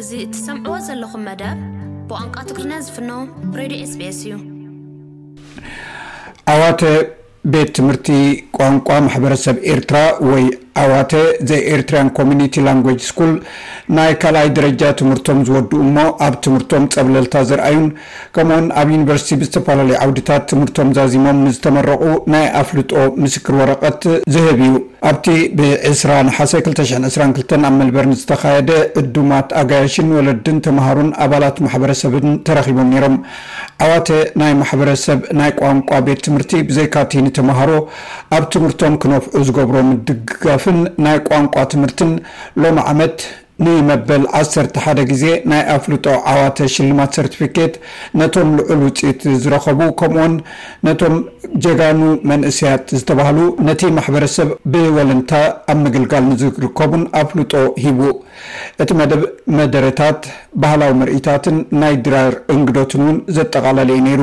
እዚ እትሰምዕዎ ዘለኹም መደብ ብቛንቋ ትግርኛ ዝፍኖ ሬድዮ ኤስቢኤስ እዩ። ዓዋተ ቤት ትምህርቲ ቋንቋ ማሕበረሰብ ኤርትራ ወይ ዓዋተ ዘ ኤርትርያን ኮሚኒቲ ላንጉጅ ስኩል ናይ ካልኣይ ደረጃ ትምህርቶም ዝወድኡ እሞ ኣብ ትምህርቶም ፀብለልታ ዘርኣዩን ከምኡውን ኣብ ዩኒቨርሲቲ ብዝተፈላለዩ ዓውድታት ትምህርቶም ዛዚሞም ንዝተመረቑ ናይ ኣፍልጦ ምስክር ወረቐት ዝህብ እዩ። ኣብቲ ብ ዕስራ ነሓሰ ክልተ ሽሕን ዕስራን ክልተን ኣብ መልበርን ዝተኻየደ ዕዱማት ኣጋይሽን ወለድን ተምሃሮን ኣባላት ማሕበረሰብን ተረኺቦም ነይሮም። ዓዋተ ናይ ማሕበረሰብ ናይ ቋንቋ ቤት ትምህርቲ ብዘይካቲ ንተምሃሮ ኣብ ትምህርቶም ክነፍዑ ዝገብሮ ምድግጋፍን ናይ ቋንቋ ትምህርትን ሎሚ ዓመት ንመበል ዓሰርተ ሓደ ግዜ ናይ ኣፍልጦ ዓዋተ ሽልማት ሰርቲፊኬት ነቶም ልዑል ውጽኢት ዝረኸቡ ከምኡ'ውን ነቶም ጀጋኑ መንእሰያት ዝተባህሉ ነቲ ማሕበረሰብ ብወለንታ ኣብ ምግልጋል ንዝርከቡን ኣፍልጦ ሂቡ። እቲ መደብ መደረታት፣ ባህላዊ ምርኢታትን ናይ ድራር እንግዶትን እውን ዘጠቓለለ'ዩ ነይሩ።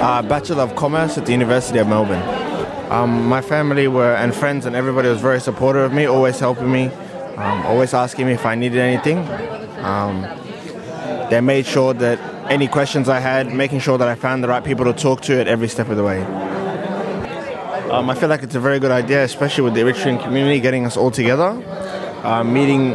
uh, bachelor of commerce at the university of melbourn um, my family were and friends and everybody was very supportive of me always helpingme um, always askingme if i needed anything um, they made sure that any questions i had making sure that i found the right people to talk to it every step ofthe way i feel like it's a very good idea especially with the ritrian community getting us altogether uh, meeting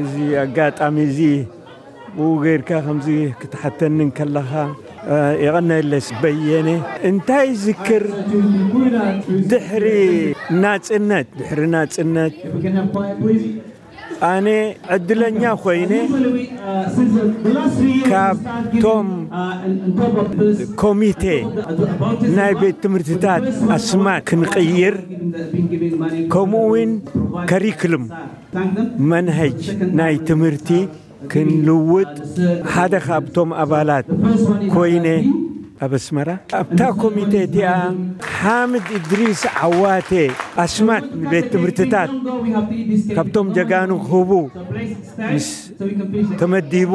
እዚ ኣጋጣሚ እዚ ብኡ ገይርካ ከምዚ ክትሓተኒ እንከለኻ የቐነየለስ በየነ እንታይ ዝክር ድሕሪ ናጽነት ድሕሪ ናጽነት ኣነ ዕድለኛ ኮይነ ካብቶም ኮሚቴ ናይ ቤት ትምህርትታት ኣስማ ክንቅይር ከምኡ እውን ከሪክልም መንሀጅ ናይ ትምህርቲ ክንልውጥ ሓደ ካብቶም ኣባላት ኮይነ ኣብ ኣስመራ ኣብታ ኮሚቴ እቲኣ ሓምድ እድሪስ ዓዋተ ኣስማት ንቤት ትምህርትታት ካብቶም ጀጋኑ ክህቡ ምስ ተመዲቡ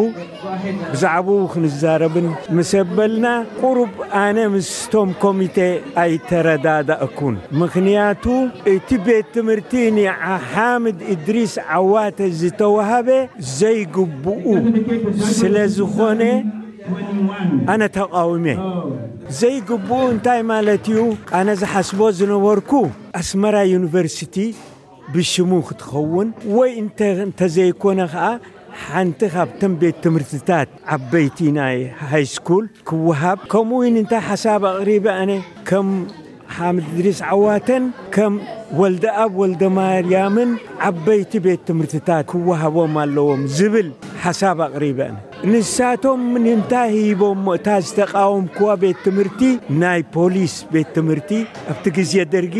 ብዛዕባኡ ክንዛረብን ምስ ኣበልና ቁሩብ ኣነ ምስቶም ኮሚቴ ኣይተረዳዳእኩን ምኽንያቱ እቲ ቤት ትምህርቲ ንሓምድ እድሪስ ዓዋተ ዝተዋህበ ዘይግብኡ ስለዝኾነ ኣነ ተቓዊመ። ዘይግብኡ እንታይ ማለት እዩ ኣነ ዝሓስቦ ዝነበርኩ ኣስመራ ዩኒቨርሲቲ ብሽሙ ክትኸውን ወይ እንተ እንተዘይኮነ ከኣ ሓንቲ ካብተን ቤት ትምህርትታት ዓበይቲ ናይ ሃይስኩል ክወሃብ ከምኡውን እንታይ ሓሳብ ኣቕሪበ ኣነ ከም ሓምድሪስ ዓዋተን ከም ወልደኣብ ወልደማርያምን ዓበይቲ ቤት ትምህርትታት ክወሃቦም ኣለዎም ዝብል ሓሳብ ኣቕሪበ ኣነ ንሳቶም እንታይ ሂቦሞ እታ ዝተቃወምክዋ ቤት ትምህርቲ ናይ ፖሊስ ቤት ትምህርቲ ኣብቲ ግዜ ደርጊ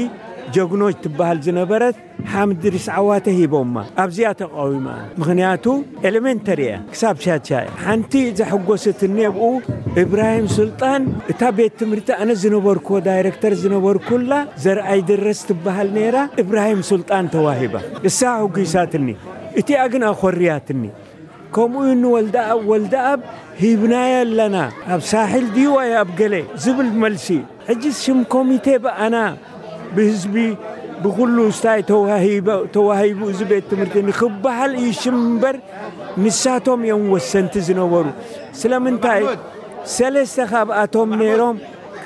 ጀግኖች ትበሃል ዝነበረት ሓምድሪስ ዓዋተ ሂቦማ ኣብዚኣ ተቃዊማ ምክንያቱ ኤለመንተሪ እያ ክሳብ ሻድሻይ እያ ሓንቲ ዘሐጎሰትኒ ኣብኡ እብራሂም ሱልጣን እታ ቤት ትምህርቲ ኣነ ዝነበርኩዎ ዳይረክተር ዝነበርኩላ ዘርኣይ ድረስ ትበሃል ነይራ እብራሂም ሱልጣን ተዋሂባ እሳ ኣሕጒሳትኒ እቲኣ ግን ኣኾርያትኒ ከምኡ ዩ ንወልደኣብ ወልደኣብ ሂብናያ ኣለና ኣብ ሳሕል ድዩ ዋይ ኣብ ገለ ዝብል መልሲ ሕጅስ ሽም ኮሚቴ ብኣና ብህዝቢ ብኹሉ ስታይ ተዋሂቡ እዚ ቤት ትምህርቲ ንክበሃል እዩ ሽም እምበር ንሳቶም እዮም ወሰንቲ ዝነበሩ ስለምንታይ ሰለስተ ካብኣቶም ነይሮም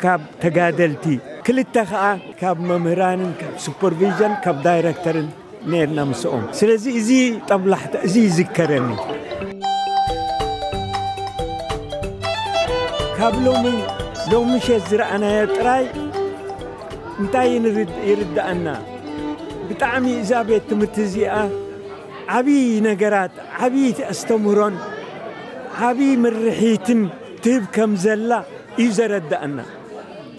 ካብ ተጋደልቲ ክልተ ከዓ ካብ መምህራንን ካብ ሱፐርቪዥን ካብ ዳይረክተርን ኔርና ምስኦም ስለዚ እዚ ጠብላሕታ እዚ ይዝከረኒ። ካብ ሎሚ ሎሚ ምሸት ዝረኣናዮ ጥራይ እንታይ ይርድኣና ብጣዕሚ እዛ ቤት ትምህርቲ እዚኣ ዓብዪ ነገራት ዓብዪ ኣስተምህሮን ዓብዪ ምርሒትን ትህብ ከም ዘላ እዩ ዘረድኣና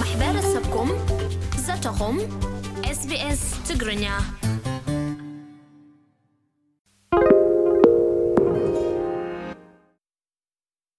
ማሕበረሰብኩም ዘተኹም SBS ትግርኛ